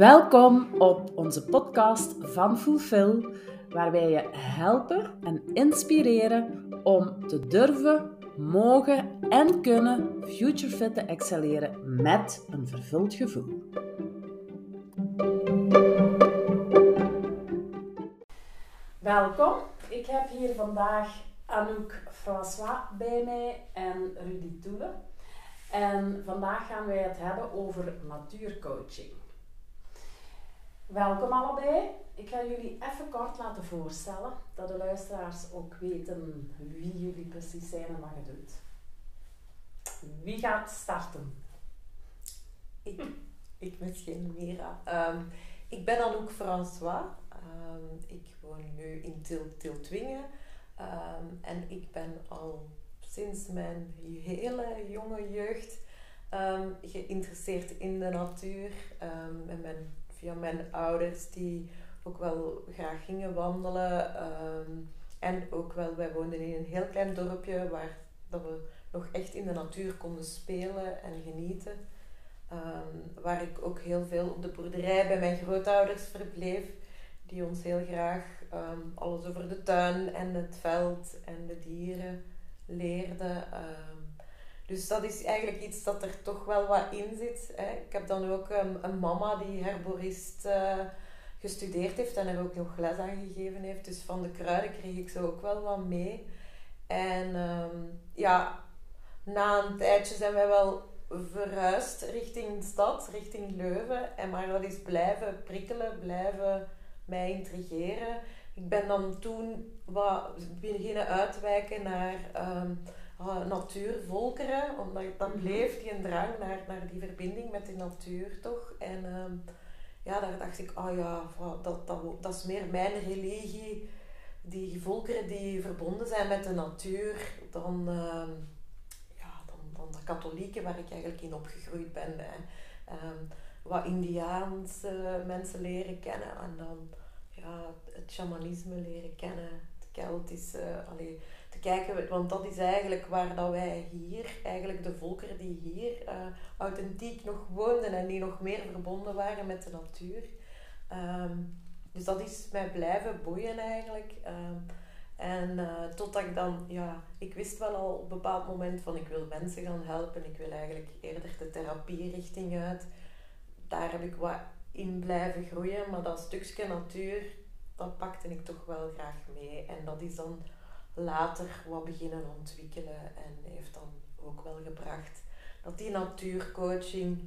Welkom op onze podcast van Fulfill, waar wij je helpen en inspireren om te durven, mogen en kunnen futurefit te excelleren met een vervuld gevoel. Welkom, ik heb hier vandaag Anouk François bij mij en Rudy Toele. En vandaag gaan wij het hebben over natuurcoaching. Welkom allebei. Ik ga jullie even kort laten voorstellen, dat de luisteraars ook weten wie jullie precies zijn en wat je doet. Wie gaat starten? Ik, ik misschien, Mira. Um, ik ben Anouk François. Um, ik woon nu in Til Tiltwingen. Um, en ik ben al sinds mijn hele jonge jeugd geïnteresseerd in de natuur. en ben via mijn ouders die ook wel graag gingen wandelen. Ehm, en ook wel, wij woonden in een heel klein dorpje waar dat we nog echt in de natuur konden spelen en genieten. Ehm, waar ik ook heel veel op de boerderij bij mijn grootouders verbleef, die ons heel graag ehm, alles over de tuin en het veld en de dieren leerden. Dus dat is eigenlijk iets dat er toch wel wat in zit. Hè. Ik heb dan ook um, een mama die herborist uh, gestudeerd heeft en er ook nog les aan gegeven heeft. Dus van de kruiden kreeg ik zo ook wel wat mee. En um, ja, na een tijdje zijn wij wel verhuisd richting de stad, richting Leuven. En maar dat is blijven prikkelen, blijven mij intrigeren. Ik ben dan toen wat beginnen uitwijken naar... Um, uh, natuurvolkeren, omdat dan mhm. bleef die een drang naar, naar die verbinding met de natuur toch. En ehm, ja, daar dacht ik, oh ja, dat, dat, dat is meer mijn religie, die volkeren die verbonden zijn met de natuur, dan, uh, ja, dan, dan de katholieken waar ik eigenlijk in opgegroeid ben. En, um, wat Indiaanse mensen leren kennen en dan ja, het shamanisme leren kennen, het Keltische, allee, kijken, want dat is eigenlijk waar dat wij hier, eigenlijk de volkeren die hier uh, authentiek nog woonden en die nog meer verbonden waren met de natuur. Um, dus dat is mij blijven boeien eigenlijk. Um, en uh, totdat ik dan, ja, ik wist wel al op een bepaald moment van ik wil mensen gaan helpen. Ik wil eigenlijk eerder de therapie richting uit. Daar heb ik wat in blijven groeien. Maar dat stukje natuur, dat pakte ik toch wel graag mee. En dat is dan later wat beginnen ontwikkelen en heeft dan ook wel gebracht dat die natuurcoaching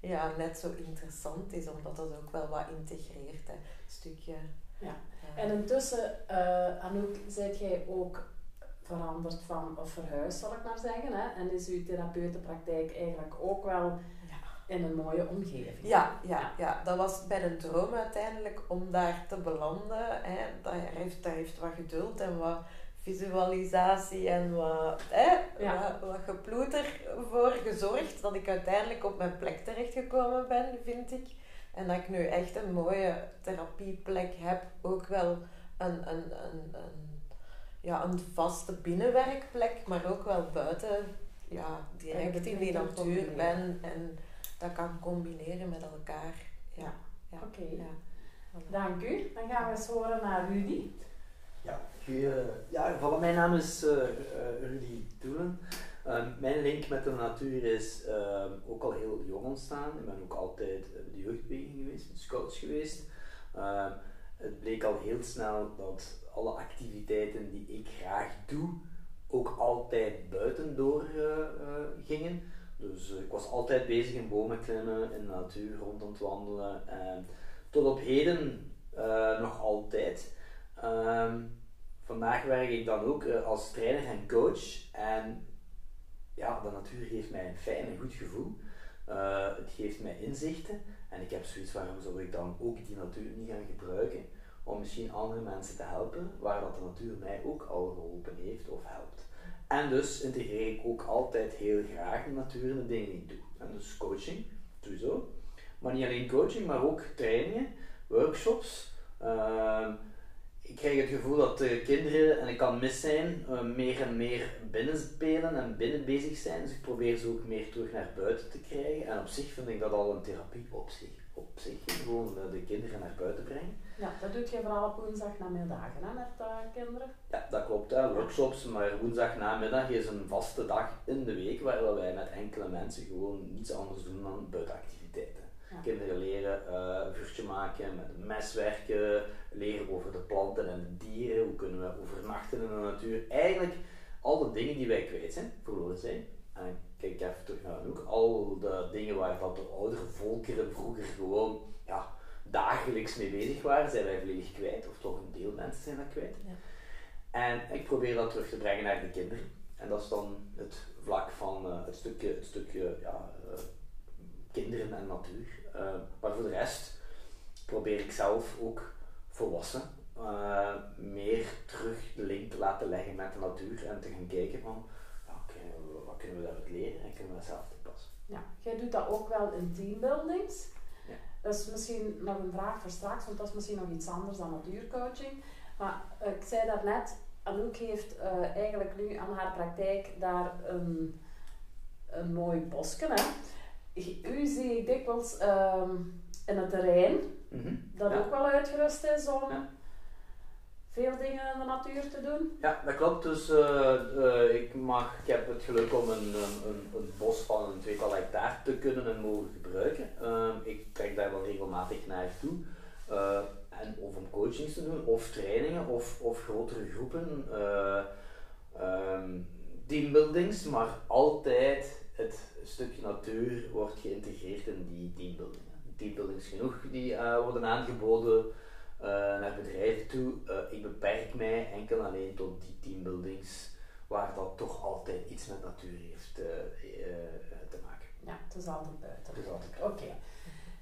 ja, net zo interessant is, omdat dat ook wel wat integreert, hè, een stukje. Ja. En intussen, uh, Anouk, zijt jij ook veranderd van, of verhuisd zal ik maar zeggen, hè? en is uw therapeutenpraktijk eigenlijk ook wel in een mooie omgeving. Ja, ja, ja. dat was bij een droom uiteindelijk om daar te belanden. Hè. Dat, heeft, dat heeft wat geduld en wat visualisatie en wat, hè, wat, wat geploeter voor gezorgd dat ik uiteindelijk op mijn plek terechtgekomen ben, vind ik. En dat ik nu echt een mooie therapieplek heb. Ook wel een, een, een, een, ja, een vaste binnenwerkplek, maar ook wel buiten ja, direct in die natuur ben en dat kan combineren met elkaar. Ja. ja. Oké. Ja. Dank u. Dan gaan we eens horen naar Rudy. Ja, goeie, ja voilà, mijn naam is uh, Rudy Toelen. Uh, mijn link met de natuur is ehm, ook al heel jong ontstaan. Ik ben ook altijd de jeugdbeweging geweest, scouts geweest. Ehm, het bleek al heel snel dat alle activiteiten die ik graag doe, ook altijd buitendoor uh, gingen. Dus ik was altijd bezig in bomen klimmen, in de natuur rond het wandelen. tot op heden nog altijd. Um, vandaag werk ik dan ook uh, als trainer en coach. En ja, de natuur geeft mij een fijn en goed gevoel. Uh, het geeft mij inzichten. En ik heb zoiets waarom zou ik dan ook die natuur niet gaan gebruiken om misschien andere mensen te helpen waar dat de natuur mij ook al geholpen heeft of helpt. En dus integreer ik ook altijd heel graag de natuur in de dingen die ik doe. En dus coaching, sowieso. Maar niet alleen coaching, maar ook trainingen, workshops. Uh, ik krijg het gevoel dat de kinderen, en ik kan mis zijn, uh, meer en meer binnen spelen en binnen bezig zijn. Dus ik probeer ze ook meer terug naar buiten te krijgen. En op zich vind ik dat al een therapie op zich. Op zich, gewoon de, de kinderen naar buiten brengen. Ja, dat doe je vooral op woensdagnamiddagen hè, met uh, kinderen? Ja, dat klopt. Hè. Workshops, maar woensdagnamiddag is een vaste dag in de week waar wij met enkele mensen gewoon niets anders doen dan buitenactiviteiten. Kinderen leren uh, een vuurtje maken, met een mes werken, leren over de planten en de dieren, hoe kunnen we overnachten in de natuur. Eigenlijk al de dingen die wij kwijt zijn, verloren zijn. En kijk even terug naar Anouk, al de dingen waar dat de oudere volkeren vroeger gewoon ja, dagelijks mee bezig waren, zijn wij volledig kwijt, of toch een deel mensen zijn dat kwijt. Ja. En ik probeer dat terug te brengen naar de kinderen. En dat is dan het vlak van uh, het stukje, het stukje ja, uh, kinderen en natuur. Uh, maar voor de rest probeer ik zelf ook volwassen uh, meer terug de link te laten leggen met de natuur en te gaan kijken van wat kunnen we daaruit leren en kunnen we dat zelf toepassen. Ja, jij doet dat ook wel in teambuildings. Ja. Dat is misschien nog een vraag voor straks, want dat is misschien nog iets anders dan natuurcoaching. Maar uh, ik zei daarnet, Anouk heeft uh, eigenlijk nu aan haar praktijk daar een, een mooi bosje. Hè? U zie ik dikwijls um, in het terrein, mm -hmm. dat ook wel uitgerust is om ja. veel dingen in de natuur te doen. Ja, dat klopt. Dus uh, uh, ik, mag, ik heb het geluk om een, een, een bos van een tweetal hectare te kunnen en mogen gebruiken. Uh, ik trek daar wel regelmatig naar toe. en of om coachings te doen, of trainingen, of, of grotere groepen. Um, teambuildings, maar altijd het stukje natuur wordt geïntegreerd in die teambuilding. Teambuildings genoeg die uh, worden aangeboden uh, naar bedrijven toe. Uh, ik beperk mij enkel alleen tot die teambuildings waar dat toch altijd iets met natuur heeft te maken. Ja, het is altijd buiten. Het is altijd Oké, okay.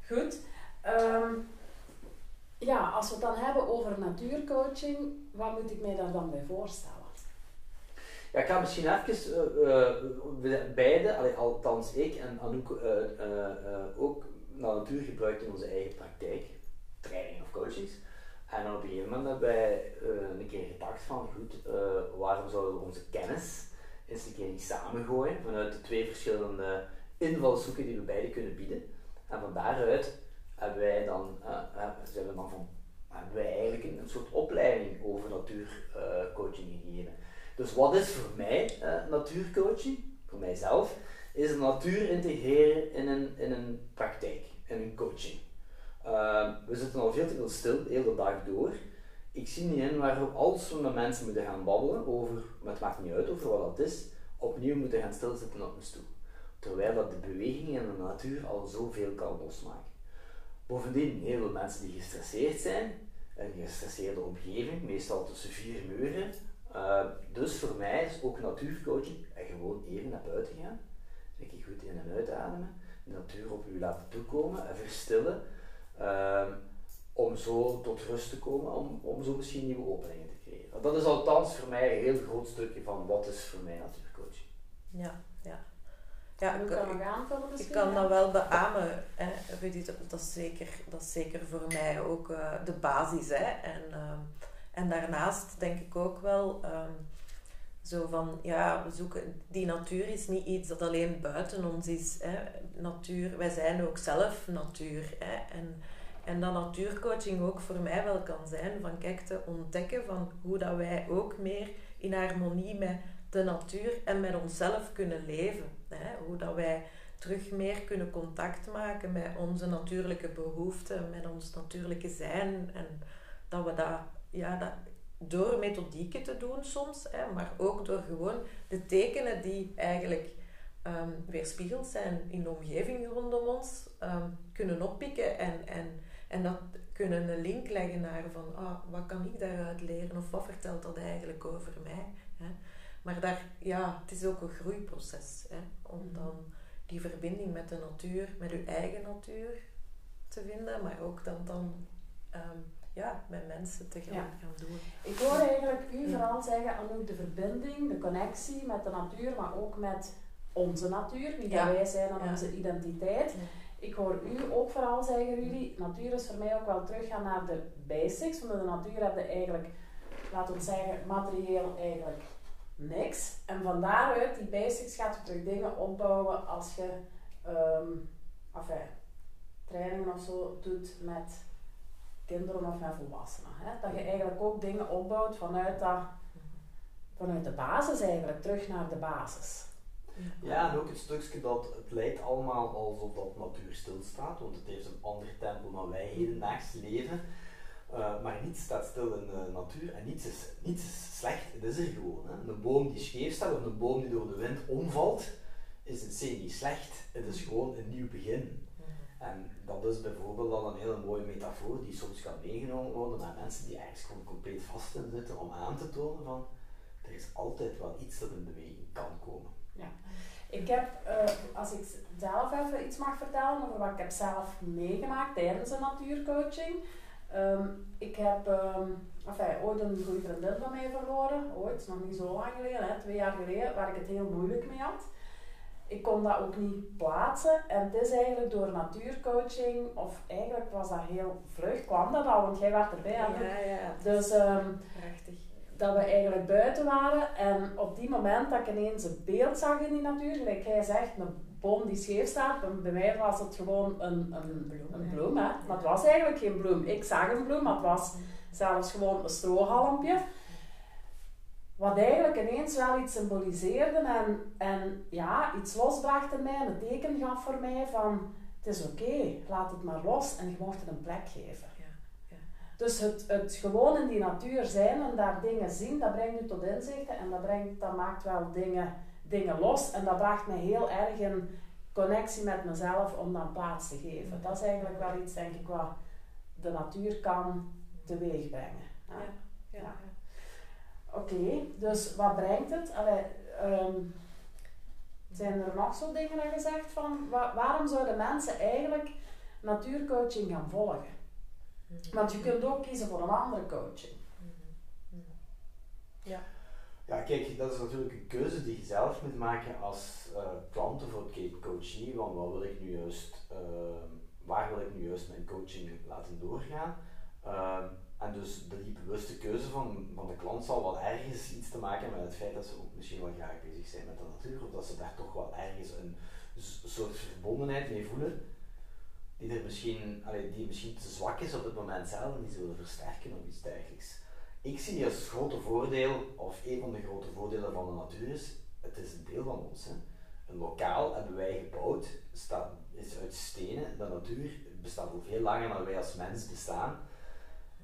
goed. Um, ja, als we het dan hebben over natuurcoaching, wat moet ik mij daar dan bij voorstellen? Ja, ik ga misschien even uh, beide, allee, althans ik en Anouk uh, ook naar natuur gebruikt in onze eigen praktijk, training of coaches. En op een gegeven moment hebben wij een keer gedacht van, goed, waarom zouden we onze kennis eens een keer niet samengooien vanuit de twee verschillende invalshoeken die we beide kunnen bieden. En van daaruit hebben wij dan, zijn we dan van, hebben wij eigenlijk een, een soort opleiding over natuurcoaching gegeven. Dus wat is voor mij uh, natuurcoaching? Voor mijzelf is de natuur integreren in een, in een praktijk, in een coaching. Uh, we zitten al veel te veel stil, de hele dag door. Ik zie niet in waarom als we met mensen moeten gaan babbelen over, maar het maakt niet uit over wat dat is, opnieuw moeten gaan stilzitten op een stoel. Terwijl dat de beweging in de natuur al zoveel kan losmaken. Bovendien, heel veel mensen die gestresseerd zijn, een gestresseerde omgeving, meestal tussen vier muren, dus voor mij is ook natuurcoaching en gewoon even naar buiten gaan. Je goed in en uitademen, de natuur op u laten toekomen en verstillen. Uh, om zo tot rust te komen, om, om zo misschien nieuwe openingen te creëren. Dat is althans voor mij een heel groot stukje van wat is voor mij natuurcoaching. Ja, ja. Ja, ik, kan, aanvullen ik kan dat wel beamen. Hè. Dat, is zeker, dat is zeker voor mij ook uh, de basis. Hè. En, uh, en daarnaast denk ik ook wel um, zo van, ja, we zoeken, die natuur is niet iets dat alleen buiten ons is. Hè. Natuur, wij zijn ook zelf natuur. Hè. En, en dat natuurcoaching ook voor mij wel kan zijn van, kijk, te ontdekken van hoe dat wij ook meer in harmonie met de natuur en met onszelf kunnen leven. Hè. Hoe dat wij terug meer kunnen contact maken met onze natuurlijke behoeften, met ons natuurlijke zijn. En dat we dat ja, dat, door methodieken te doen soms, hè, maar ook door gewoon de tekenen die eigenlijk um, weerspiegeld zijn in de omgeving rondom ons, um, kunnen oppikken en, en, en dat kunnen een link leggen naar van ah, wat kan ik daaruit leren of wat vertelt dat eigenlijk over mij. Hè. Maar daar, ja, het is ook een groeiproces hè, om mhm. dan die verbinding met de natuur, met uw eigen natuur te vinden, maar ook dan, dan um, ja, met mensen te gaan, gaan doen. Ik hoor eigenlijk u vooral zeggen aan ook de verbinding, de connectie met de natuur, maar ook met onze natuur, wie wij zijn aan onze identiteit. ik hoor u ook vooral zeggen, Rudy, natuur is voor mij ook wel teruggaan naar de basics. Want in de natuur heb je eigenlijk, laten we zeggen, materieel eigenlijk niks. En van daaruit, die basics, gaat je terug dingen opbouwen als je um, enfin, trainingen of zo doet met kinderen of met volwassenen. Hè? Dat je eigenlijk ook dingen opbouwt vanuit, dat, vanuit de basis eigenlijk, terug naar de basis. Ja, en ook het stukje dat het lijkt allemaal alsof dat natuur stilstaat, want het heeft een ander tempo dan wij hedendaags leven. Uh, maar niets staat stil in de natuur en niets is, niets is slecht, het is er gewoon. Hè. Een boom die scheef staat of een boom die door de wind omvalt, is in zee niet slecht, het is gewoon een nieuw begin. En dat is bijvoorbeeld al een hele mooie metafoor die soms kan meegenomen worden naar mensen die ergens gewoon compleet vast in zitten om aan te tonen van er is altijd wel iets dat in beweging kan komen. Ja. Ik heb, uh, als ik zelf even iets mag vertellen over wat ik heb zelf meegemaakt tijdens een natuurcoaching. Um, ik heb enfin, ooit een goede vriendin van mij verloren, ooit, nog niet zo lang geleden, twee jaar geleden, waar ik het heel moeilijk mee had. Ik kon dat ook niet plaatsen en het is eigenlijk door natuurcoaching, of eigenlijk was dat heel vlug, kwam dat al, want jij was erbij. Ja, ja. Dus um, Prachtig dat we eigenlijk buiten waren. En op die moment dat ik ineens een beeld zag in die natuur, gelijk jij zegt, een boom die scheef staat, bij mij was het gewoon een, een bloem. Een bloem hè? Maar het was eigenlijk geen bloem. Ik zag een bloem, maar het was zelfs gewoon een strohalmpje. Wat eigenlijk ineens wel iets symboliseerde en, en ja, iets losbracht in mij, een teken gaf voor mij van het is oké, laat het maar los en je mocht het een plek geven. Dus het, het gewoon in die natuur zijn en daar dingen zien, dat brengt u tot inzichten en dat, brengt, dat maakt wel dingen, dingen los. En dat bracht me heel erg in connectie met mezelf om dan plaats te geven. Dat is eigenlijk wel iets, denk ik, wat de natuur kan teweeg brengen. Ja. ja, Oké, dus wat brengt het? Allee, um, zijn er nog zo dingen gezegd van waarom zouden mensen eigenlijk natuurcoaching gaan volgen? Want je kunt ook kiezen voor een andere coaching. Ja. Ja, kijk, dat is natuurlijk een keuze die je zelf moet maken als uh, klant of coachie. Van wat wil ik nu juist, uh, waar wil ik nu juist mijn coaching laten doorgaan? Uh, en dus die bewuste keuze van, van de klant zal wel ergens iets te maken hebben met het feit dat ze ook misschien wel graag bezig zijn met de natuur, of dat ze daar toch wel ergens een soort verbondenheid mee voelen die er misschien, allee, die misschien te zwak is op het moment zelf en die ze willen versterken of iets dergelijks. Ik zie als grote voordeel, of een van de grote voordelen van de natuur is, het is een deel van ons. Hè. Een lokaal hebben wij gebouwd, staat, is uit stenen. De natuur bestaat al veel langer dan wij als mens bestaan.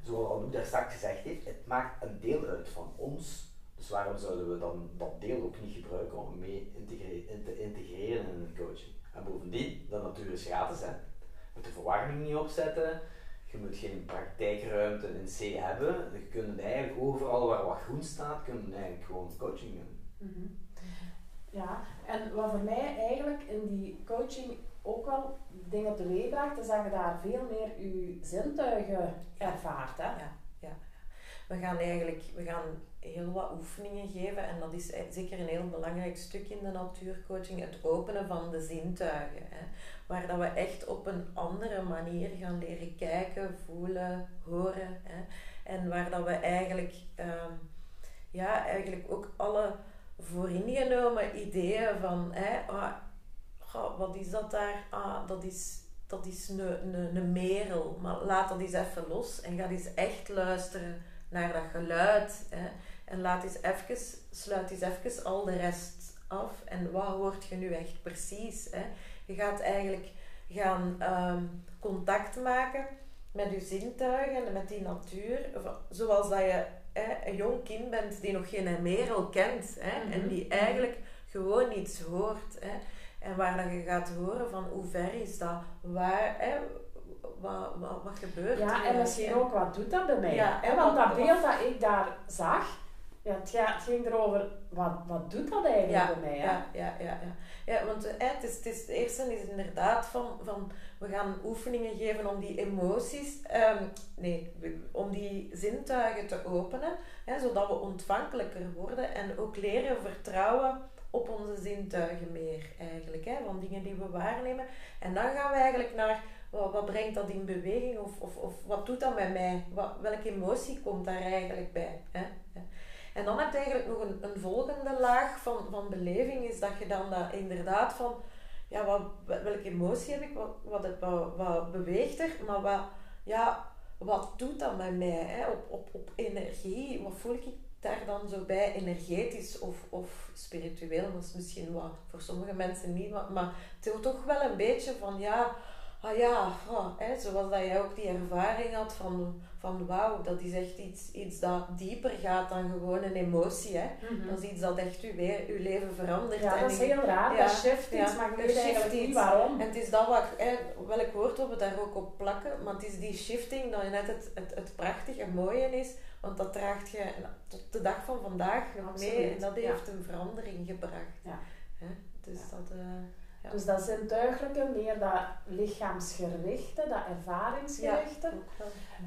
Zoals Anouk daar straks gezegd heeft, het maakt een deel uit van ons. Dus waarom zouden we dan dat deel ook niet gebruiken om mee integreren, te integreren in een coaching? En bovendien, de natuur is gratis. Hè moet de verwarming niet opzetten. Je moet geen praktijkruimte in C hebben. Je kunt eigenlijk overal waar wat groen staat, kun je eigenlijk gewoon coaching doen. Mhm. Ja, en wat voor mij eigenlijk in die coaching ook wel dingen teweeg bracht, is dat je daar veel meer je zintuigen ervaart. Hè? Ja, ja. We gaan eigenlijk we gaan heel wat oefeningen geven en dat is zeker een heel belangrijk stuk in de natuurcoaching, het openen van de zintuigen. Hè waar dat we echt op een andere manier gaan leren kijken, voelen, horen. Hè. En waar dat we eigenlijk, ehm, ja, eigenlijk ook alle vooringenomen ideeën van, hè, wat is dat daar? Ah, dat is, dat is een, een, een merel. Maar laat dat eens even los en ga eens echt luisteren naar dat geluid. Hè. En laat eens even, sluit eens even al de rest af. En wat hoort je nu echt precies? Hè? Je gaat eigenlijk gaan ehm, contact maken met je zintuigen en met die natuur. Zoals dat je hè, een jong kind bent die nog geen merel kent. Hè, En mhm. die eigenlijk gewoon iets hoort. Hè. En waar dat je gaat horen van hoe ver is dat? Waar, hè, wat, wat, wat gebeurt er? Ja, en misschien ook wat doet dat bij mij? Ja, hè? Want dat beeld dat ik daar zag, ja, het, ging erover, wat, wat doet dat eigenlijk bij mij? Hè? Ja, ja, ja, ja. ja want het, is, het, is, het eerste is inderdaad van, van, we gaan oefeningen geven om die emoties, um, nee, om die zintuigen te openen, hè, zodat we ontvankelijker worden en ook leren vertrouwen op onze zintuigen meer eigenlijk. Hè, van dingen die we waarnemen. En dan gaan we eigenlijk naar wat, brengt dat in beweging of, of, of wat doet dat met mij? Wat, welke emotie komt daar eigenlijk bij? Hè? En dan heb je eigenlijk nog een, een volgende laag van, van beleving, is dat je dan dat inderdaad van, ja, wat, welke emotie heb ik, wat, wat, wat, wat beweegt er, maar wat, ja, wat doet dat met mij hè? Op, op, op energie? Wat voel ik daar dan zo bij, energetisch of, of spiritueel? Is misschien wat voor sommige mensen niet, maar het is toch wel een beetje van, ja, ah ja, oh, hè, zoals dat jij ook die ervaring had van, van wauw, dat is echt iets, iets dat dieper gaat dan gewoon een emotie. Hè. Mhm. Dat is iets dat echt uw, uw leven verandert. Ja, dat is heel raar, dat shift iets, maar ik weet eigenlijk niet waarom. En het is dat wat, hè, welk woord we daar ook op plakken, maar het is die shifting dat net het, het, het prachtige, mooie is, want dat draagt je tot de dag van vandaag mee en dat heeft een verandering gebracht. Ja. Hè? Dus dat... Uh, dus dat zintuigelijke, meer dat lichaamsgerichte, dat ervaringsgerichte.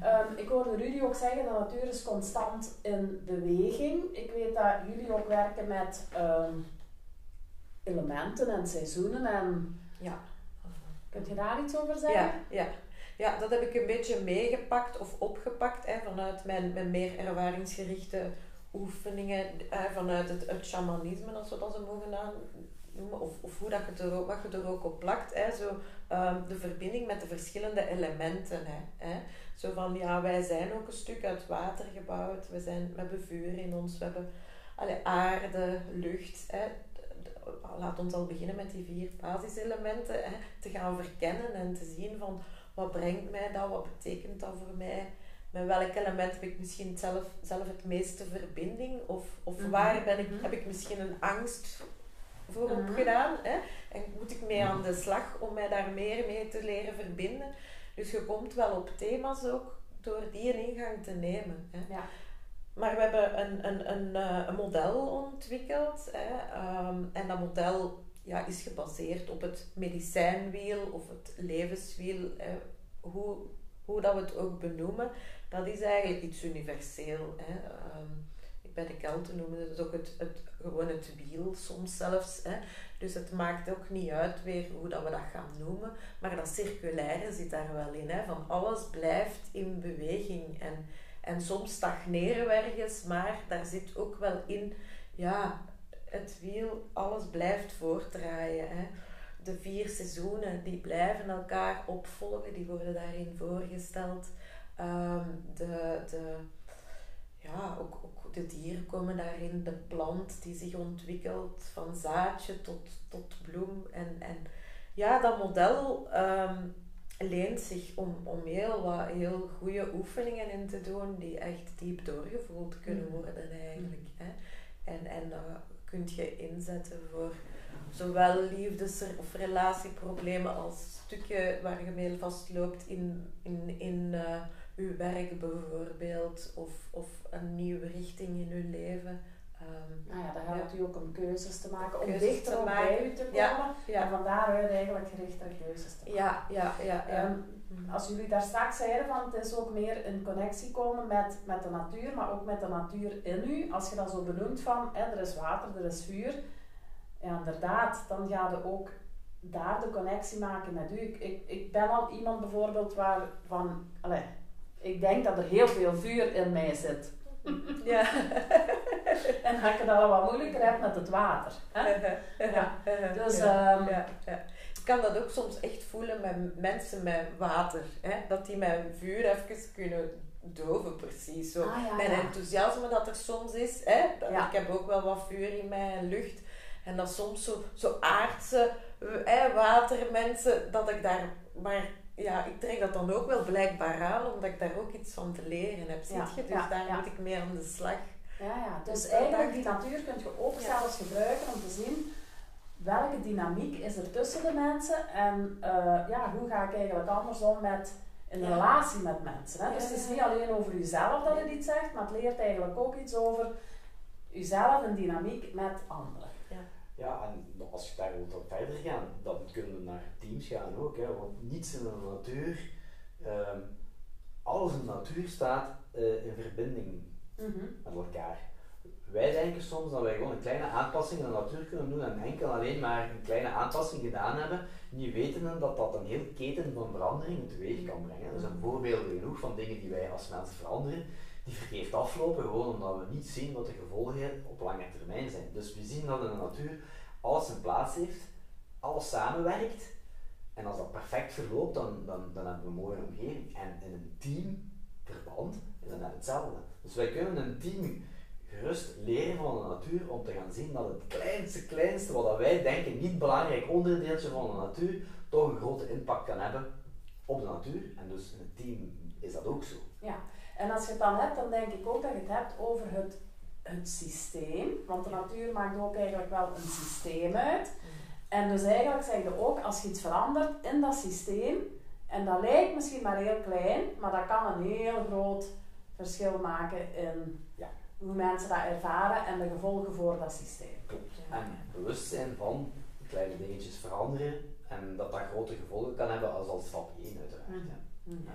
Ja, um, ik hoorde Rudy ook zeggen dat de natuur is constant in beweging. Ik weet dat jullie ook werken met um, elementen en seizoenen. En ja. Kunt je daar iets over zeggen? Ja, ja. ja dat heb ik een beetje meegepakt of opgepakt hè, vanuit mijn, mijn meer ervaringsgerichte oefeningen, eh, vanuit het, het shamanisme, als we dat zo mogen of, of hoe dat je er ook, wat je er ook op plakt. Hè, zo, um, de verbinding met de verschillende elementen. Hè, hè. Zo van, ja, wij zijn ook een stuk uit water gebouwd. We, zijn, we hebben vuur in ons, we hebben allee, aarde, lucht. Hè. Laat ons al beginnen met die vier basiselementen. Hè, te gaan verkennen en te zien van, wat brengt mij dat? Wat betekent dat voor mij? met welk element heb ik misschien zelf, zelf het meeste verbinding? Of, of mhm. waar ben ik, mhm. heb ik misschien een angst voor mhm. gedaan. Hè? En moet ik mee aan de slag om mij daar meer mee te leren verbinden. Dus je komt wel op thema's ook door die een ingang te nemen. Hè? Ja. Maar we hebben een, een, een, eh, een model ontwikkeld. Hè? Ehm, en dat model ja, is gebaseerd op het medicijnwiel of het levenswiel. Hè? Hoe, hoe dat we het ook benoemen, dat is eigenlijk iets universeel. Hè? Ehm, bij de Kelten noemen het ook het, het, gewoon het wiel soms zelfs. Hè. Dus het maakt ook niet uit weer hoe dat we dat gaan noemen. Maar dat circulaire zit daar wel in. Hè, van alles blijft in beweging. En, en soms stagneren we ergens, maar daar zit ook wel in, ja, het wiel, alles blijft voortdraaien. Hè. De vier seizoenen, die blijven elkaar opvolgen, die worden daarin voorgesteld. Ehm, de, de, ja, ook, ook de dieren komen daarin, de plant die zich ontwikkelt van zaadje tot, tot bloem. En, en ja, dat model um, leent zich om, om heel wat heel goede oefeningen in te doen die echt diep doorgevoeld kunnen mm. worden eigenlijk. Hè. En, en dat kun je inzetten voor zowel liefdes- of relatieproblemen als stukje waar je mee vastloopt in, in, in uh, uw werk bijvoorbeeld, of, of een nieuwe richting in uw leven. Um, nou ja, dan helpt u ook om keuzes te maken, om dichter bij u te komen. Ja, ja. En van daaruit eigenlijk gerichter keuzes te maken. Ja, ja, ja. ja. Um, als jullie daar straks zeiden van het is ook meer in connectie komen met, met de natuur, maar ook met de natuur in u. Als je dat zo benoemt van hè, er is water, er is vuur. Ja, inderdaad, dan ga je ook daar de connectie maken met u. Ik, ik, ik ben al iemand bijvoorbeeld waarvan, allez, ik denk dat er heel veel vuur in mij zit. Ja. en dat ik het al wat moeilijker heb met het water. Hè? ja. Dus, ja. Um, ja. Ik kan dat ook soms echt voelen met mensen met water. Hè? Dat die mijn vuur even kunnen doven, precies. Zo. Ah, mijn enthousiasme dat er soms is. Hè? Ik heb ook wel wat vuur in mij en lucht. En dat soms zo, zo aardse hè, watermensen, dat ik daar maar ja, ik trek dat dan ook wel blijkbaar aan, omdat ik daar ook iets van te leren heb. Ziet je? Dus daar moet ik mee aan de slag. Ja, ja. Dus, dus eigenlijk die natuur kun je ook zelfs gebruiken om te zien welke dynamiek is er tussen de mensen en uh, ja, hoe ga ik eigenlijk anders om met een relatie met mensen. Hè? Dus het is niet alleen over jezelf dat het iets zegt, maar het leert eigenlijk ook iets over jezelf en dynamiek met anderen. Ja, en als je daar wilt verder gaan, dan kunnen we naar teams gaan ook. Hè, want niets in de natuur, um, alles in de natuur staat uh, in verbinding mm -hmm. met elkaar. wij denken soms dat wij gewoon een kleine aanpassing in de natuur kunnen doen en enkel alleen maar een kleine aanpassing gedaan hebben, niet wetende dat dat een heel keten van verandering teweeg kan brengen. Er zijn voorbeelden genoeg van dingen die wij als mensen veranderen, die verkeerd aflopen, gewoon omdat we niet zien wat de gevolgen op lange termijn zijn. Dus we zien dat in de natuur alles zijn plaats heeft, alles samenwerkt, en als dat perfect verloopt, dan, dan, dan hebben we een mooie omgeving. En in een teamverband is dat net hetzelfde. Dus wij kunnen een team gerust leren van de natuur om te gaan zien dat het kleinste, kleinste, wat wij denken niet belangrijk onderdeeltje van de natuur, toch een grote impact kan hebben op de natuur. En dus in het team is dat ook zo. Ja, en als je het dan hebt, dan denk ik ook dat je het hebt over het, het systeem. Want de natuur maakt ook eigenlijk wel een systeem uit. En dus eigenlijk zeg je ook, als je iets verandert in dat systeem, en dat lijkt misschien maar heel klein, maar dat kan een heel groot verschil maken in ja, hoe mensen dat ervaren en de gevolgen voor dat systeem. Klopt. En bewustzijn van kleine dingetjes veranderen en dat dat grote gevolgen kan hebben als al stap 1 uiteraard. Mhm. Mhm. Ja.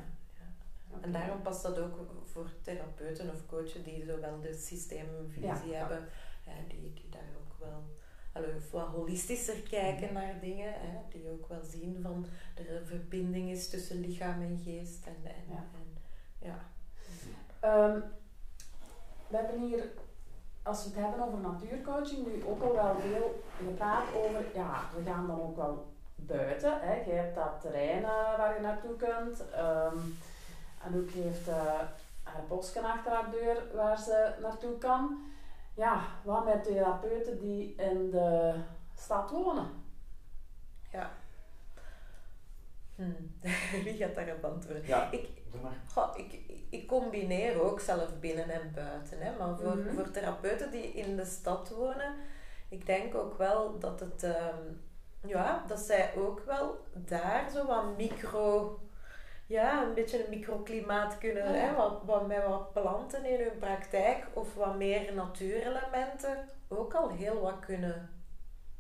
En daarom past dat ook voor therapeuten of coachen die zowel de systeemvisie hebben, die, die daar ook wel allee, wat holistischer kijken mhm. naar dingen. Hè, die ook wel zien van er een verbinding is tussen lichaam en geest. En, en, ja. En, ja. Um, we hebben hier, als we het hebben over natuurcoaching, nu ook al wel veel gepraat over, ja, we gaan dan ook wel buiten. Hè. Je hebt dat terrein uh, waar je naartoe kunt. Um, ook heeft uh, een bosken achter haar deur waar ze naartoe kan ja, wat met therapeuten die in de stad wonen? Ja. Hmm. Wie gaat daarop antwoorden? Ja, ik, goh, ik, ik combineer ook zelf binnen en buiten. Hè, maar voor, mhm. voor therapeuten die in de stad wonen, ik denk ook wel dat het... Um, ja, dat zij ook wel daar zo wat micro ja, een beetje een microklimaat kunnen, hè, wat, wat, met wat planten in hun praktijk of wat meer natuurelementen ook al heel wat kunnen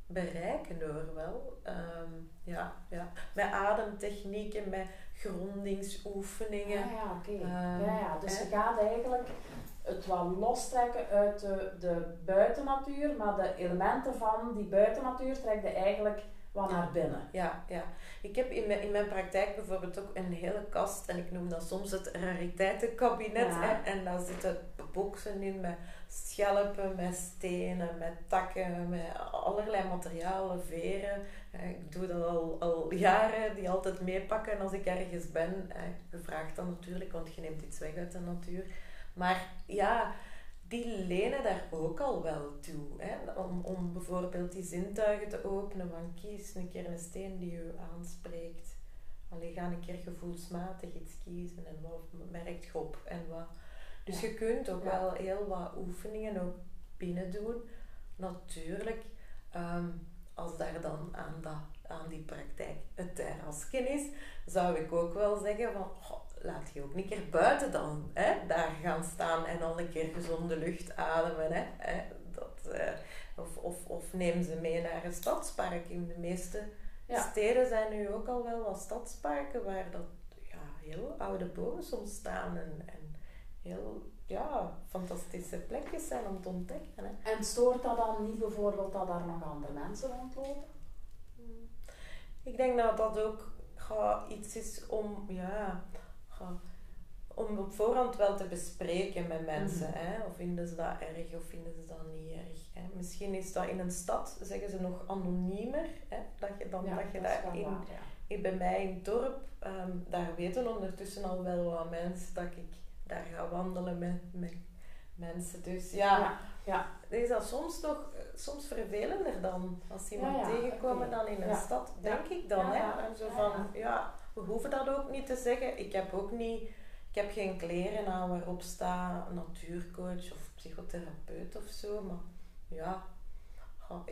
bereiken door wel. Ehm, ja, ja. Met ademtechnieken, met grondingsoefeningen. Ja, ja, oké. Ehm, ja, ja. Dus je gaat eigenlijk het wat lostrekken uit de, de buitennatuur, maar de elementen van die buitennatuur trek je eigenlijk wat naar binnen. Ja, ja. Ik heb in mijn, in mijn praktijk bijvoorbeeld ook een hele kast en ik noem dat soms het rariteitenkabinet. Hè, en daar zitten boxen in met schelpen, met stenen, met takken, met allerlei materialen, veren. Ik doe dat al, al jaren, die altijd meepakken als ik ergens ben. Je vraagt dan natuurlijk, want je neemt iets weg uit de natuur. Maar ja, die lenen daar ook al wel toe. Hè? Om, om bijvoorbeeld die zintuigen te openen van kies een keer een steen die je aanspreekt. Alleen ga een keer gevoelsmatig iets kiezen en wat merkt je op en wat. Dus je kunt ook wel heel wat oefeningen ook binnen doen. Natuurlijk, ehm, als daar dan aan, dat, aan die praktijk het terrasje is, zou ik ook wel zeggen van laat je ook een keer buiten dan hè, daar gaan staan en dan een keer gezonde lucht ademen. Hè, hè dat, uh, of, of, of neem ze mee naar een stadspark. In de meeste steden zijn nu ook al wel wat stadsparken waar dat ja, heel oude bomen soms staan en, en heel ja, fantastische plekjes zijn om te ontdekken. Hè. En stoort dat dan niet bijvoorbeeld dat daar nog andere mensen rondlopen? Ik denk dat dat ook ga, iets is om, ja, om op voorhand wel te bespreken met mensen. Mhm. hè? Of vinden ze dat erg of vinden ze dat niet erg. Hè? Misschien is dat in een stad, zeggen ze nog anoniemer. Hè? Dat je dan dat je dat in, ja. bij mij in het dorp, ehm, daar weten ondertussen al wel wat mensen dat ik daar ga wandelen met, met mensen. Dus ja, ja, ja. is dat soms toch soms vervelender dan als iemand tegenkomen dan in een stad, denk ik dan. Hè? En zo van, ja we hoeven dat ook niet te zeggen. Ik heb ook niet, ik heb geen kleren aan waarop staat natuurcoach of psychotherapeut of zo. Maar ja,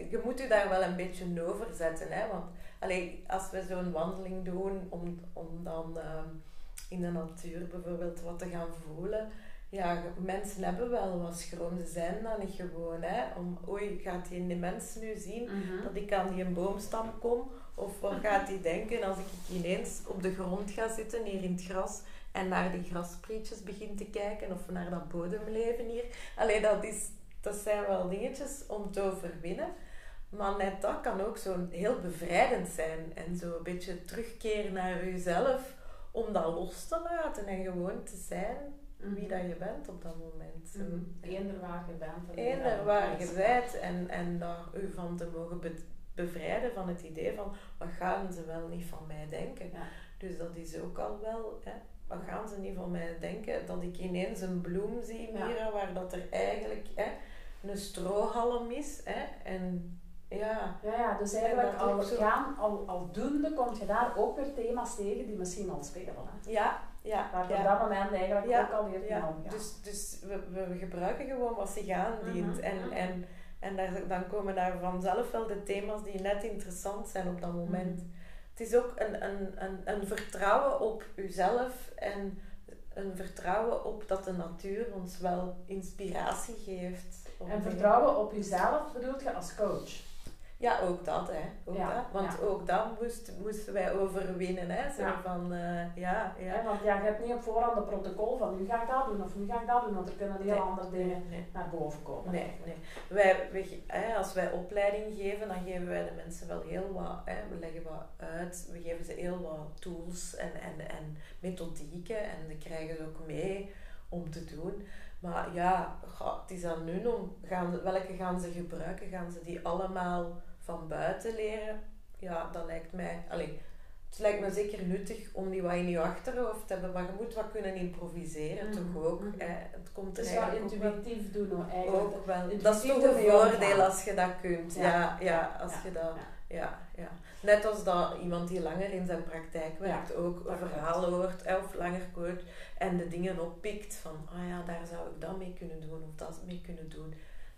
je moet je daar wel een beetje over zetten. Hè? Want allee, als we zo'n wandeling doen om, om dan ehm, in de natuur bijvoorbeeld wat te gaan voelen. Ja, mensen hebben wel wat schroom. Ze zijn dan niet gewoon. Hè? Om, oei, gaat die mens nu zien mhm. dat ik aan die boomstam kom? Of wat gaat hij denken als ik ineens op de grond ga zitten, hier in het gras, en naar die grasprietjes begin te kijken, of naar dat bodemleven hier? Allee, dat is, dat zijn wel dingetjes om te overwinnen. Maar net dat kan ook zo heel bevrijdend zijn. En zo een beetje terugkeren naar jezelf. Om dat los te laten en gewoon te zijn wie dat je bent op dat moment. Mm. Eender waar je bent. en Eender waar je bent. En, en daar u van te mogen bevrijden van het idee van... Wat gaan ze wel niet van mij denken? Ja. Dus dat is ook al wel... Hè, wat gaan ze niet van mij denken? Dat ik ineens een bloem zie, Ja. Mira, waar dat er eigenlijk hè, een strohalm is. Hè, en ja... Ja, ja, dus eigenlijk al zo. gaan, al, al doende, kom je daar ook weer thema's tegen die misschien al spelen. Hè? Ja, ja, ja. op dat moment eigenlijk Ja, ook alweer Ja, omgaat. dus, dus we, we gebruiken gewoon wat zich aandient. Mhm, En, mhm. en, en daar, dan komen daar vanzelf wel de thema's die net interessant zijn op dat moment. Mhm. Het is ook een, een, een, een vertrouwen op uzelf en een vertrouwen op dat de natuur ons wel inspiratie geeft. En vertrouwen op jezelf bedoelt je als coach. Ja, ook dat, hè. Ook Ja, dat. Want ja. ook dat moest, moesten wij overwinnen, hè. Zo Ja. van, eh, ja, ja. Want ja, je hebt niet op voorhand een protocol van nu ga ik dat doen of nu ga ik dat doen, want er kunnen heel Nee, andere dingen nee. naar boven komen. Nee, nee. Wij, wij, hè, als wij opleiding geven, dan geven wij de mensen wel heel wat, hè, we leggen wat uit, we geven ze heel wat tools en, en, en methodieken en die krijgen ze ook mee om te doen. Maar ja, het is aan hun om, gaan, welke gaan ze gebruiken? Gaan ze die allemaal van buiten leren? Ja, dat lijkt mij, allee, het lijkt me zeker nuttig om die wat in je achterhoofd te hebben, maar je moet wat kunnen improviseren Mhm, toch ook. Hè? Het komt er is wel ook intuïtief doen hoor, eigenlijk. ook wel. intuïtief Dat is toch een voordeel als je dat kunt. Ja. Ja, ja, als Ja. je dat... Ja. Ja. Net als dat iemand die langer in zijn praktijk werkt ook een verhaal hoort hè, of langer coacht en de dingen oppikt van, ah ja, daar zou ik dat mee kunnen doen of dat mee kunnen doen.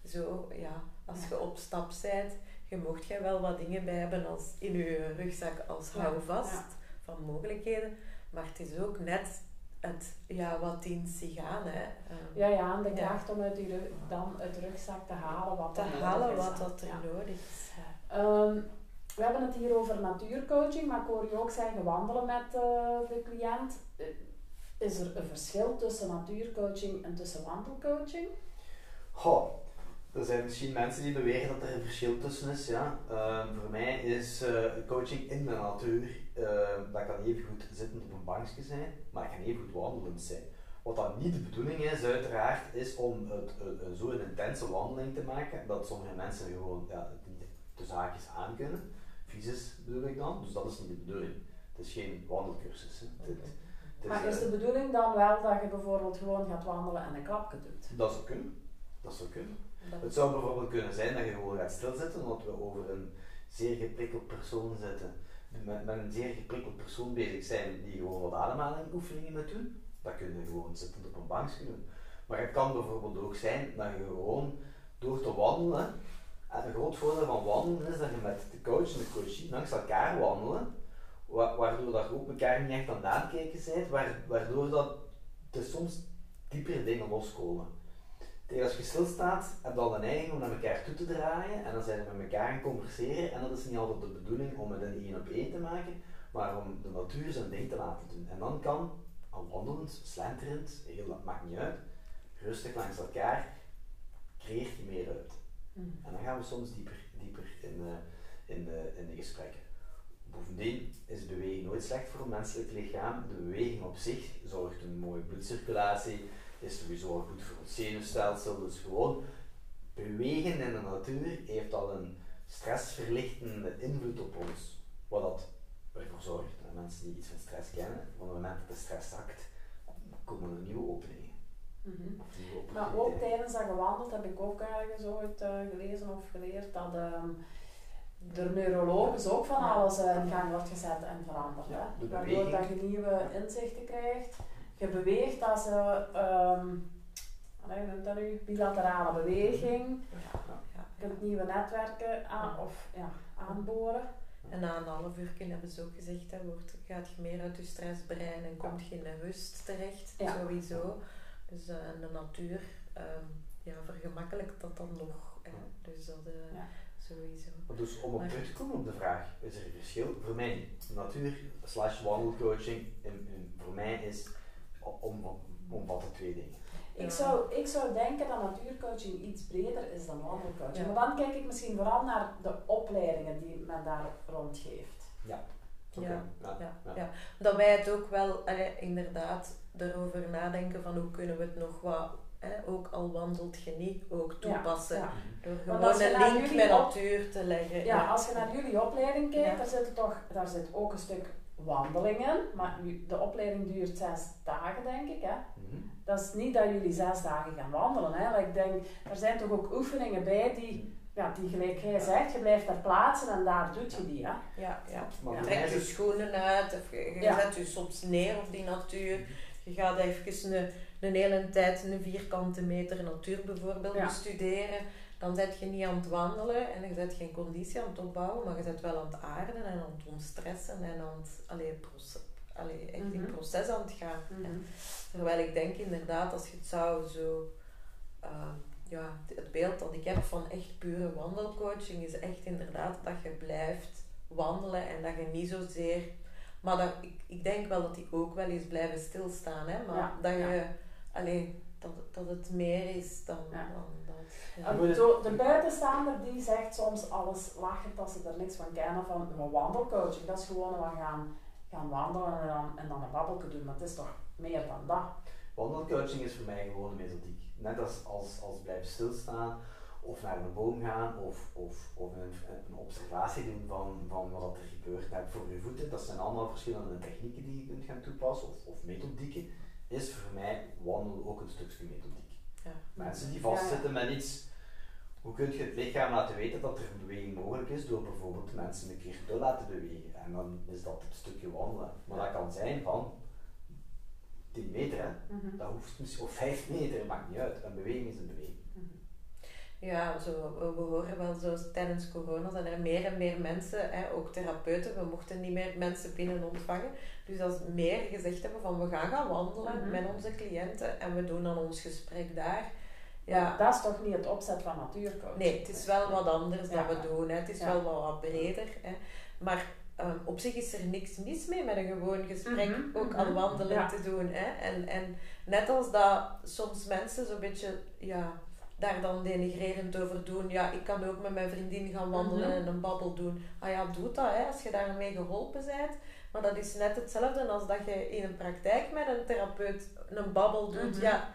Zo, ja, als je op stap bent, je mocht jij wel wat dingen bij hebben als in je rugzak als houvast ja. van mogelijkheden, maar het is ook net het, ja, wat dient zich aan, hè. Ehm, Ja, ja, en de Ja. kracht om uit die rug, dan uit de rugzak te halen wat te er nodig halen is, wat dat er Ja. nodig is. Ehm, we hebben het hier over natuurcoaching, maar ik hoor je ook zeggen wandelen met eh, de cliënt. Eh, Is er een verschil tussen natuurcoaching en tussen wandelcoaching? Goh, er zijn misschien mensen die beweren dat er een verschil tussen is. Ja. Ehm, voor mij is eh, coaching in de natuur, ehm, dat kan even goed zittend op een bankje zijn, maar kan even goed wandelend zijn. Wat dan niet de bedoeling is, uiteraard, is om het, zo'n intense wandeling te maken dat sommige mensen gewoon ja, niet de zaakjes aan kunnen. Fysisch bedoel ik dan, dus dat is niet de bedoeling. Het is geen wandelcursus. Hè. Maar is eh, de bedoeling dan wel dat je bijvoorbeeld gewoon gaat wandelen en een klapje doet? dat zou kunnen. Dat zou kunnen. Het zou bijvoorbeeld kunnen zijn dat je gewoon gaat stilzitten, omdat we over een zeer geprikkeld persoon zitten. Met, met een zeer geprikkeld persoon bezig zijn die gewoon wat ademhalingoefeningen moet doen. Dat kun je gewoon zittend op een bankje doen. Maar het kan bijvoorbeeld ook zijn dat je gewoon door te wandelen, en een groot voordeel van wandelen is dat je met de coach en de coachie langs elkaar wandelen, wa- waardoor dat je ook elkaar niet echt aan het aankijken bent, wa- waardoor dat er soms diepere dingen loskomen. Tegen als je stilstaat, heb je al de neiging om naar elkaar toe te draaien en dan zijn we met elkaar aan het converseren en dat is niet altijd de bedoeling om het een één op één te maken, maar om de natuur zijn ding te laten doen. En dan kan, al wandelend, slenterend, heel, dat maakt niet uit, rustig langs elkaar, creëert je meer uit. En dan gaan we soms dieper, dieper in, eh, in, de, in de gesprekken. Bovendien is bewegen nooit slecht voor een menselijk lichaam. De beweging op zich zorgt voor een mooie bloedcirculatie, is sowieso al goed voor het zenuwstelsel. Dus gewoon bewegen in de natuur heeft al een stressverlichtende invloed op ons. Wat dat ervoor zorgt. En mensen die iets van stress kennen, op het moment dat de stress zakt, komen er nieuwe openingen. Mhm. Nieuwe Maar ook tijdens dat gewandeld heb ik ook ergens ooit eh, gelezen of geleerd dat ehm er neurologisch ook van alles eh, in gang wordt gezet en veranderd. Ja, hè. de Waardoor dat je nieuwe inzichten krijgt. Je beweegt als een, um, hoe noemt dat nu? bilaterale beweging. Ja, ja. Je kunt nieuwe netwerken aan, of, ja, aanboren. En na een half uur hebben ze ook gezegd, hè, wordt, gaat je meer uit je stressbrein en komt je in de rust terecht, Ja. sowieso. Dus eh, de natuur ehm, ja, vergemakkelijkt dat dan nog. Hè. Dus dat eh, Ja. sowieso. Dus om op Maar- terug te komen op de vraag, is er een verschil? Voor mij, natuur slash wandelcoaching, in, in- voor mij is om, om, omvat het twee dingen. Ik, zou, ik zou denken dat natuurcoaching iets breder is dan wandelcoaching. Maar dan kijk ik misschien vooral naar de opleidingen die men daar rond geeft. Ja. Ja, ja, ja, Dat wij het ook wel inderdaad erover nadenken van hoe kunnen we het nog wat, ook al wandelt je niet, ook toepassen. Ja, Door gewoon een link met natuur te leggen. Ja, als je naar jullie opleiding kijkt, daar, zit toch, daar zit ook een stuk wandelingen. Maar de opleiding duurt zes dagen, denk ik. Hè? Mhm. Dat is niet dat jullie zes dagen gaan wandelen. Hè? ik denk, er zijn toch ook oefeningen bij die ja, die gelijk jij zegt, je blijft daar plaatsen en daar doet je die. Hè? Ja, ja. Je trekt je schoenen uit of je, zet je soms neer op die natuur. Je gaat even een, een hele tijd een vierkante meter natuur bijvoorbeeld bestuderen. Dan zet je niet aan het wandelen en je zet geen conditie aan het opbouwen, maar je zet wel aan het aarden en aan het ontstressen en aan het allee, proces, allee, echt in mhm. proces aan het gaan. Mhm. Terwijl ik denk inderdaad, als je het zou zo... Ehm, ja, het beeld dat ik heb van echt pure wandelcoaching is echt inderdaad dat je blijft wandelen en dat je niet zozeer. Maar dat, ik, ik denk wel dat die ook wel eens blijven stilstaan, hè? maar dat je alleen dat, dat het meer is dan, dan dat. de buitenstaander die zegt soms alles lachend dat ze er niks van kennen van een wandelcoaching. Dat is gewoon we gaan, gaan wandelen en dan, en dan een babbelje doen, maar het is toch meer dan dat. Wandelcoaching is voor mij gewoon een methodiek net als, als, als blijven stilstaan of naar een boom gaan of, of, of een, een observatie doen van, van wat er gebeurt net voor je voeten. Dat zijn allemaal verschillende technieken die je kunt gaan toepassen of, of methodieken. Is voor mij wandelen ook een stukje methodiek. Mensen die vastzitten met iets, hoe kun je het lichaam laten weten dat er een beweging mogelijk is door bijvoorbeeld mensen een keer te laten bewegen. En dan is dat het stukje wandelen. Maar dat kan zijn van 10 meter, hè. Mhm. dat hoeft misschien, of 5 meter, maakt niet uit. Een beweging is een beweging. Mhm. Ja, zo, we horen wel zo tijdens corona zijn er meer en meer mensen, hè, ook therapeuten, we mochten niet meer mensen binnen ontvangen. Dus als meer gezegd hebben van we gaan gaan wandelen mhm. met onze cliënten en we doen dan ons gesprek daar. Ja. Dat is toch niet het opzet van natuurcoach? Nee, het is wel wat anders ja. dat we doen. Hè. Het is wel wat, wat breder. Hè. Maar Ehm, op zich is er niks mis mee met een gewoon gesprek mhm, ook al mhm. wandelen te doen. Hè? En, en net als dat soms mensen zo'n beetje ja, daar dan denigrerend over doen. Ja, ik kan ook met mijn vriendin gaan wandelen mhm. en een babbel doen. Ah ja, doe dat hè, als je daarmee geholpen bent. Maar dat is net hetzelfde als dat je in een praktijk met een therapeut een babbel doet. Ja,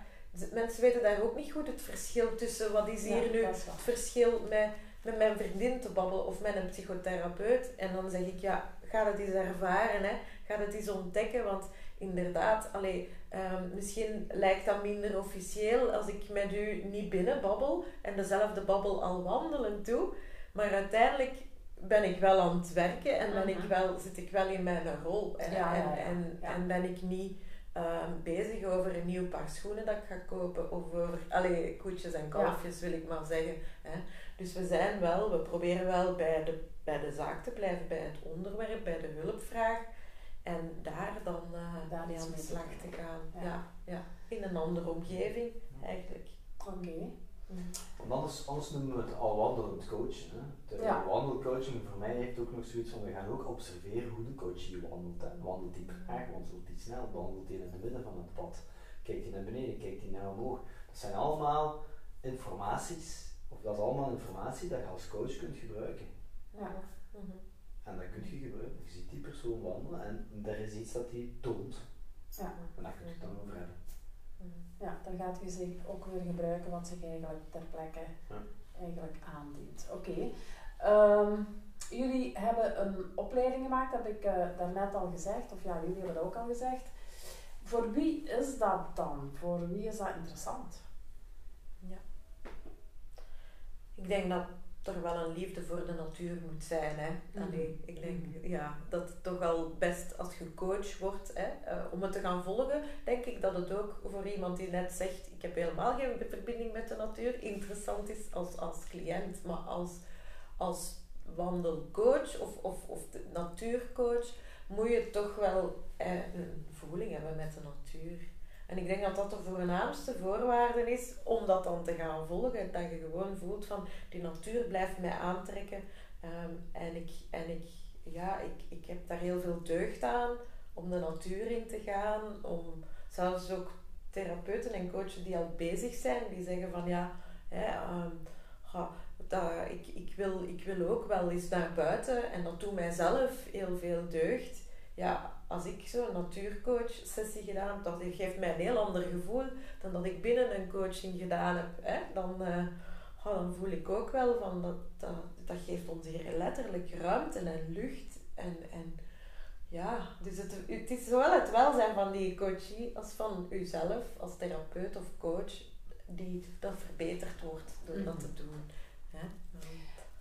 mensen weten daar ook niet goed het verschil tussen wat is hier nu het verschil met met mijn vriendin te babbelen of met een psychotherapeut. En dan zeg ik, ja, ga het eens ervaren, hè. ga het eens ontdekken. Want inderdaad, allee, ehm, misschien lijkt dat minder officieel als ik met u niet binnen babbel en dezelfde babbel al wandelen toe. Maar uiteindelijk ben ik wel aan het werken en ben ik mhm. wel, zit ik wel in mijn rol. En, en, en, ben ik niet ehm, bezig over een nieuw paar schoenen dat ik ga kopen. Of over allee, koetjes en kalfjes, wil ik maar zeggen. Hè. Dus we zijn wel, we proberen wel bij de, bij de zaak te blijven, bij het onderwerp, bij de hulpvraag. En daar dan uh, daar mee aan de slag te gaan. Ja. ja. In een andere omgeving eigenlijk. Oké. Want anders, anders noemen we het al wandelend coachen. Hè. De ja. wandelcoaching voor mij heeft ook nog zoiets van, we gaan ook observeren hoe de coach hier wandelt. Hè. Wandelt hij traag, wandelt hij snel, wandelt hij in het midden van het pad. Kijkt hij naar beneden, kijkt hij naar omhoog. Dat zijn allemaal informaties of dat is allemaal informatie dat je als coach kunt gebruiken. Ja. Mhm. En dat kun je gebruiken. Je ziet die persoon wandelen en er is iets dat die toont. Ja. En daar kun je het dan over hebben. Ja, dan gaat je zich ook weer gebruiken wat zich eigenlijk ter plekke eigenlijk aandient. Oké. Ehm, jullie hebben een opleiding gemaakt, heb ik uh, daarnet al gezegd, of ja, jullie hebben dat ook al gezegd. Voor wie is dat dan? Voor wie is dat interessant? ik denk dat er wel een liefde voor de natuur moet zijn. Hè. Mhm. Allee, ik denk ja, dat het toch wel best als je coach wordt, hè, uh, om het te gaan volgen, denk ik dat het ook voor iemand die net zegt, ik heb helemaal geen verbinding met de natuur, interessant is als, als cliënt, maar als, als wandelcoach of, of, of natuurcoach, moet je toch wel eh, een voeling hebben met de natuur. En ik denk dat dat de voornaamste voorwaarde is om dat dan te gaan volgen. Dat je gewoon voelt van die natuur blijft mij aantrekken. Ehm, en ik, en ik, ja, ik, ik heb daar heel veel deugd aan om de natuur in te gaan. Om zelfs ook therapeuten en coaches die al bezig zijn, die zeggen van ja, hè, ehm, dat, ik, ik, wil, ik wil ook wel eens naar buiten en dat doet mijzelf heel veel deugd. Ja, als ik zo'n natuurcoach sessie gedaan heb, dat geeft mij een heel ander gevoel dan dat ik binnen een coaching gedaan heb. Hè? Dan, uh, dan voel ik ook wel van dat, dat, dat geeft ons hier letterlijk ruimte en lucht. En, en ja, dus het, het is zowel het welzijn van die coachie als van uzelf als therapeut of coach die dat verbeterd wordt door dat te mhm. doen. Hè?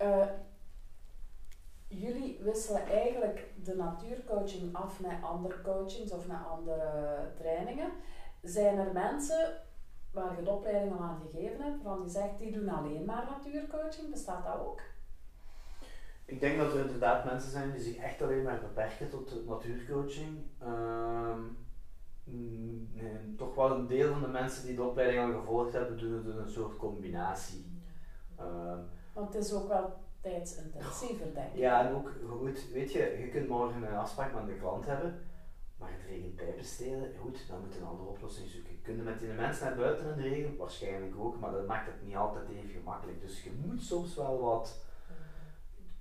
Uh, jullie wisselen eigenlijk de natuurcoaching af met andere coachings of met andere trainingen. Zijn er mensen waar je de opleiding al aan gegeven hebt, waarvan je zegt die doen alleen maar natuurcoaching? Bestaat dat ook? Ik denk dat er inderdaad mensen zijn die zich echt alleen maar beperken tot natuurcoaching. Nee, toch wel een deel van de mensen die de opleiding al gevolgd hebben, doen het een soort combinatie. Uh, Want het is ook wel tijdsintensiever, denk ik. Ja, en ook goed, weet je, je kunt morgen een afspraak met de klant hebben, maar het regen pijpen stelen, goed, dan moet je een andere oplossing zoeken. Kun je met die mensen naar buiten in de regen? Waarschijnlijk ook, maar dat maakt het niet altijd even gemakkelijk. Dus je moet soms wel wat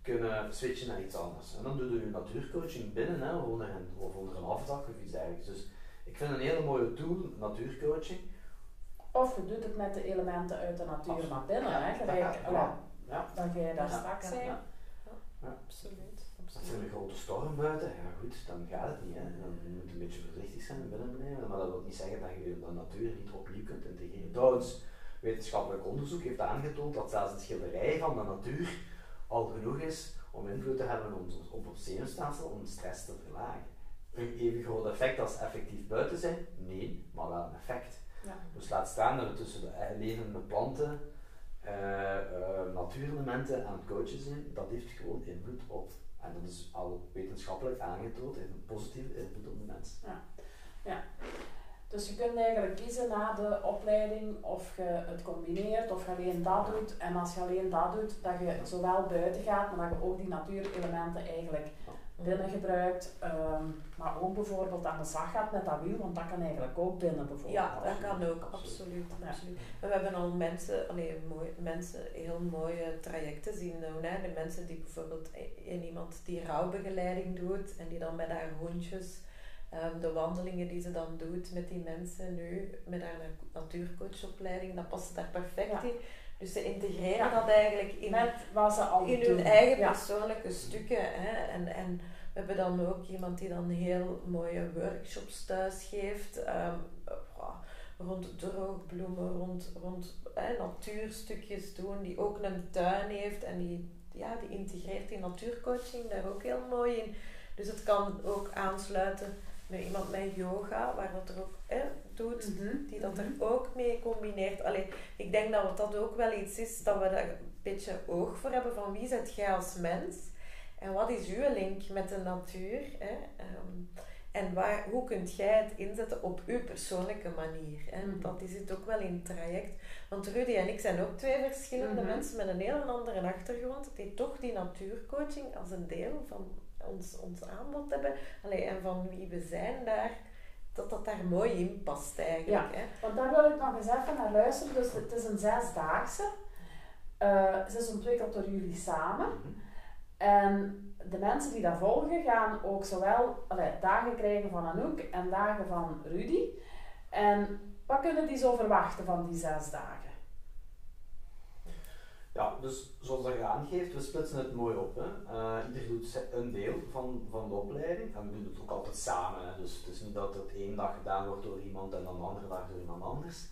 kunnen switchen naar iets anders. En dan doe je natuurcoaching binnen, hè, of, onder een, of onder een afdak of iets dergelijks. Dus ik vind een hele mooie tool, natuurcoaching. Of je doet het met de elementen uit de natuur naar binnen, hè, gelijk ja, ja. Dat jij daar straks zei. Ja. Absoluut. Als er een grote storm buiten, ja goed, dan gaat het niet. Hè. Dan moet je een beetje voorzichtig zijn en binnen maar dat wil niet zeggen dat je de natuur niet opnieuw kunt integreren. Trouwens, wetenschappelijk onderzoek heeft aangetoond dat zelfs het schilderij van de natuur al genoeg is om invloed te hebben op, op ons zenuwstelsel om stress te verlagen. Een even groot effect als effectief buiten zijn? Nee, maar wel een effect. Ja. Dus laat staan dat we tussen de levende planten, natuurelementen aan het coachen zijn, dat heeft gewoon invloed op, en dat is al wetenschappelijk aangetoond, heeft een positieve invloed op de mens. Ja. ja. Dus je kunt eigenlijk kiezen na de opleiding of je het combineert of je alleen dat doet. En als je alleen dat doet, dat je zowel buiten gaat, maar dat je ook die natuurelementen eigenlijk binnen gebruikt. Ehm, maar ook bijvoorbeeld aan de slag gaat met dat wiel, want dat kan eigenlijk ook binnen bijvoorbeeld. Ja, dat kan ook, absoluut. absoluut. En we hebben al mensen, nee, mooi, mensen heel mooie trajecten zien doen. Hè. De mensen die bijvoorbeeld in iemand die rouwbegeleiding doet en die dan met haar hondjes Ehm, de wandelingen die ze dan doet met die mensen nu, met haar natuurcoachopleiding, dat past daar perfect in. Dus ze integreren dat eigenlijk in, met wat ze al in hun eigen persoonlijke stukken. Hè. En, en we hebben dan ook iemand die dan heel mooie workshops thuis geeft. Um, rond droogbloemen, rond, rond natuurstukjes doen, die ook een tuin heeft en die, ja, die integreert die natuurcoaching daar ook heel mooi in. Dus het kan ook aansluiten met iemand met yoga, waar dat er ook doet, mhm. die dat er mhm. ook mee combineert. Allee, ik denk dat dat ook wel iets is dat we daar een beetje oog voor hebben van wie zit jij als mens en wat is uw link met de natuur. Ehm, en waar, hoe kunt jij het inzetten op uw persoonlijke manier? Hè? Mhm. Dat is het ook wel in het traject. Want Rudy en ik zijn ook twee verschillende mensen met een heel andere achtergrond, die toch die natuurcoaching als een deel van ons, ons aanbod hebben allee, en van wie we zijn daar, dat dat daar mooi in past eigenlijk. Ja, want daar wil ik nog eens even naar luisteren. Dus het is een zesdaagse. Uh, ze is ontwikkeld door jullie samen. Mhm. En de mensen die dat volgen gaan ook zowel allee, dagen krijgen van Anouk en dagen van Rudy. En wat kunnen die zo verwachten van die zes dagen? Ja, dus zoals dat je aangeeft, we splitsen het mooi op. Hè. Uh, ieder doet een deel van, van de opleiding en we doen het ook altijd samen. Dus het is niet dat het één dag gedaan wordt door iemand en dan de andere dag door iemand anders.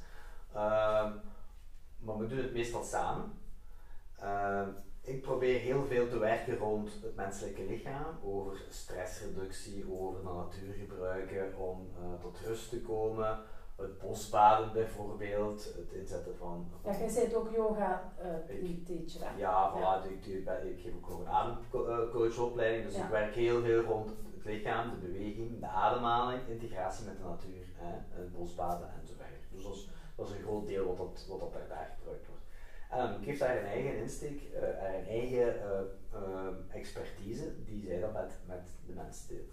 Uh, maar we doen het meestal samen. Uh, ik probeer heel veel te werken rond het menselijke lichaam, over stressreductie, over de natuur gebruiken om eh, tot rust te komen het bosbaden bijvoorbeeld, het inzetten van... ja, jij zit ook yoga uh, teacher, hè? Ja, voilà, ja. Ik, ik, ik, geef ook een ademcoachopleiding, dus ik werk heel veel rond het lichaam, de beweging, de ademhaling, integratie met de natuur, hè, het bosbaden enzovoort. Dus dat is, dat is een groot deel wat, dat, wat dat daar gebruikt wordt. En ik geef daar een eigen insteek, uh, een eigen uh, expertise die zij dan met, met de mensen deelt.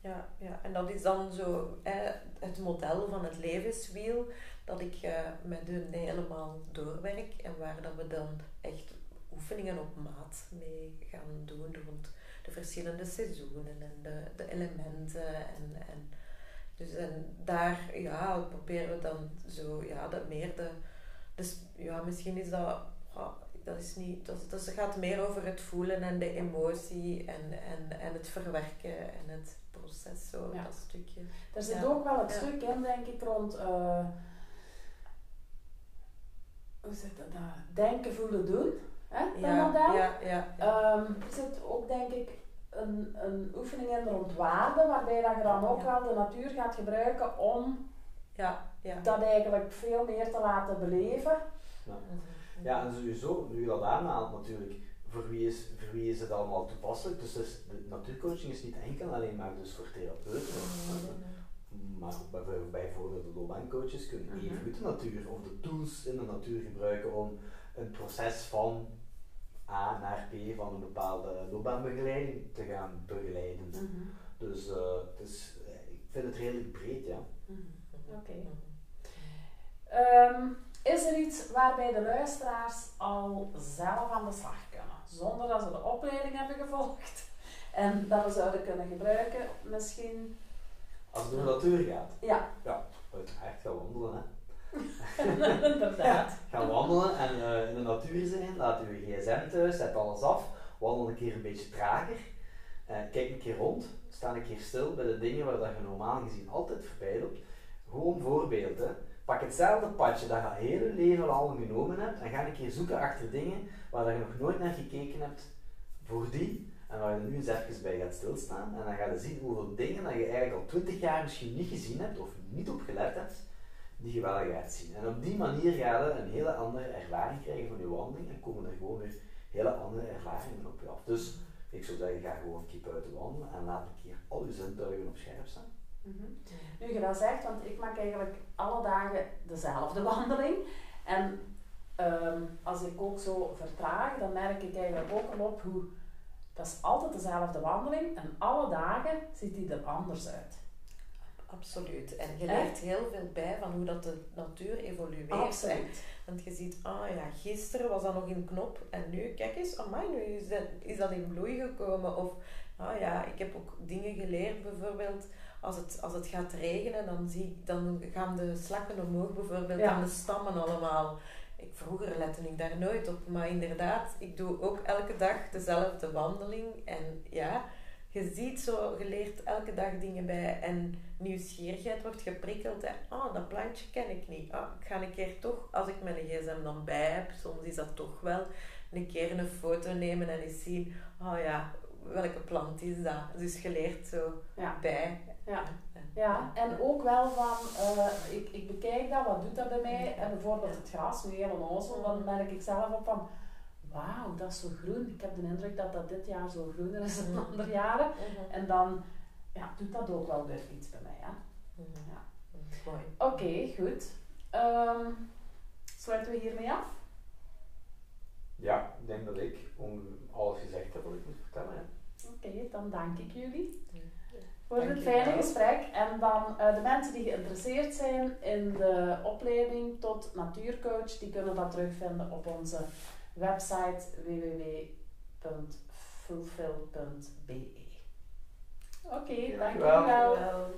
Ja, ja, en dat is dan zo eh, het model van het levenswiel dat ik uh, met hun helemaal doorwerk en waar dat we dan echt oefeningen op maat mee gaan doen rond de verschillende seizoenen en de, de elementen. En, en, dus en daar ja, proberen we dan zo, ja, dat meer de, dus ja, misschien is dat, dat is niet, dat, dat gaat meer over het voelen en de emotie en, en, en het verwerken en het proces, zo, dat stukje. Er zit ook wel het stuk in, denk ik, rond, uh, hoe zit dat, denken, voelen, doen. Hè, ja, model. Ja, ja, um, er zit ook, denk ik, een, een oefening in rond waarde, waarbij dat je dan ook wel de natuur gaat gebruiken om ja, ja. dat eigenlijk veel meer te laten beleven. Ja, ja en sowieso, nu je dat aanhaalt natuurlijk, voor wie, is, voor wie is het allemaal toepasselijk? Dus, dus de natuurcoaching is niet enkel alleen maar dus voor therapeuten. Maar ook bijvoorbeeld de loopbaancoaches kunnen even goed de natuur of de tools in de natuur gebruiken om een proces van A naar B van een bepaalde loopbaanbegeleiding te gaan begeleiden. Mhm. Dus, uh, dus ik vind het redelijk breed, ja. Mhm. Oké. Ehm, is er iets waarbij de luisteraars al zelf aan de slag zonder dat ze de opleiding hebben gevolgd en dat we zouden kunnen gebruiken misschien? Als het om de natuur gaat? Ja. Ja, uiteraard gaan wandelen, hè. Inderdaad. Ga wandelen en uh, in de natuur zijn, laat uw gsm thuis, zet alles af, wandel een keer een beetje trager, uh, kijk een keer rond, sta een keer stil bij de dingen waar dat je normaal gezien altijd voorbij loopt. Gewoon voorbeeld, hè. Pak hetzelfde padje dat je al hele leven al genomen hebt en ga een keer zoeken achter dingen waar je nog nooit naar gekeken hebt voor die en waar je nu eens even bij gaat stilstaan en dan ga je zien hoeveel dingen dat je eigenlijk al 20 jaar misschien niet gezien hebt of niet op gelet hebt die je wel gaat zien. En op die manier ga je een hele andere ervaring krijgen van je wandeling en komen er gewoon weer hele andere ervaringen op je af. Dus ik zou zeggen, ga gewoon een keer buiten wandelen en laat een keer al je zintuigen op scherp staan. Mm Nu je dat zegt, want ik maak eigenlijk alle dagen dezelfde wandeling. En ehm, als ik ook zo vertraag, dan merk ik eigenlijk ook al op hoe dat is altijd dezelfde wandeling en alle dagen ziet die er anders uit. Absoluut. En je leert heel veel bij van hoe dat de natuur evolueert. Absoluut. Want je ziet, ah ja, gisteren was dat nog in knop en nu, kijk eens, amai, nu is dat, is dat in bloei gekomen. Of, ah ja, ik heb ook dingen geleerd, bijvoorbeeld, als het, als het gaat regenen, dan, zie, dan gaan de slakken omhoog, bijvoorbeeld, ja. aan de stammen allemaal. Ik, vroeger lette ik daar nooit op, maar inderdaad, ik doe ook elke dag dezelfde wandeling. En ja, je ziet zo, je leert elke dag dingen bij en nieuwsgierigheid wordt geprikkeld. Hè. Oh, dat plantje ken ik niet. Oh, ik ga een keer toch, als ik mijn gsm dan bij heb, soms is dat toch wel, een keer een foto nemen en eens zien, oh ja, welke plant is dat? Dus je leert zo bij. Ja. Ja, en ook wel van, uh, ik, ik bekijk dat, wat doet dat bij mij? En bijvoorbeeld het gras, nu helemaal onzel, dan merk ik zelf op van, wauw, dat is zo groen. Ik heb de indruk dat dat dit jaar zo groener is dan andere jaren. Mhm. En dan ja, doet dat ook wel weer iets bij mij. Hè? Mhm. Ja. Mooi. Oké, goed. Um, sluiten we hiermee af? Ja, ik denk dat ik om alles gezegd heb wat ik moet vertellen. Oké, dan dank ik jullie voor dit fijne gesprek. En dan uh, de mensen die geïnteresseerd zijn in de opleiding tot natuurcoach, die kunnen dat terugvinden op onze website www.fulfill.be. Oké, okay, dankjewel. dankjewel.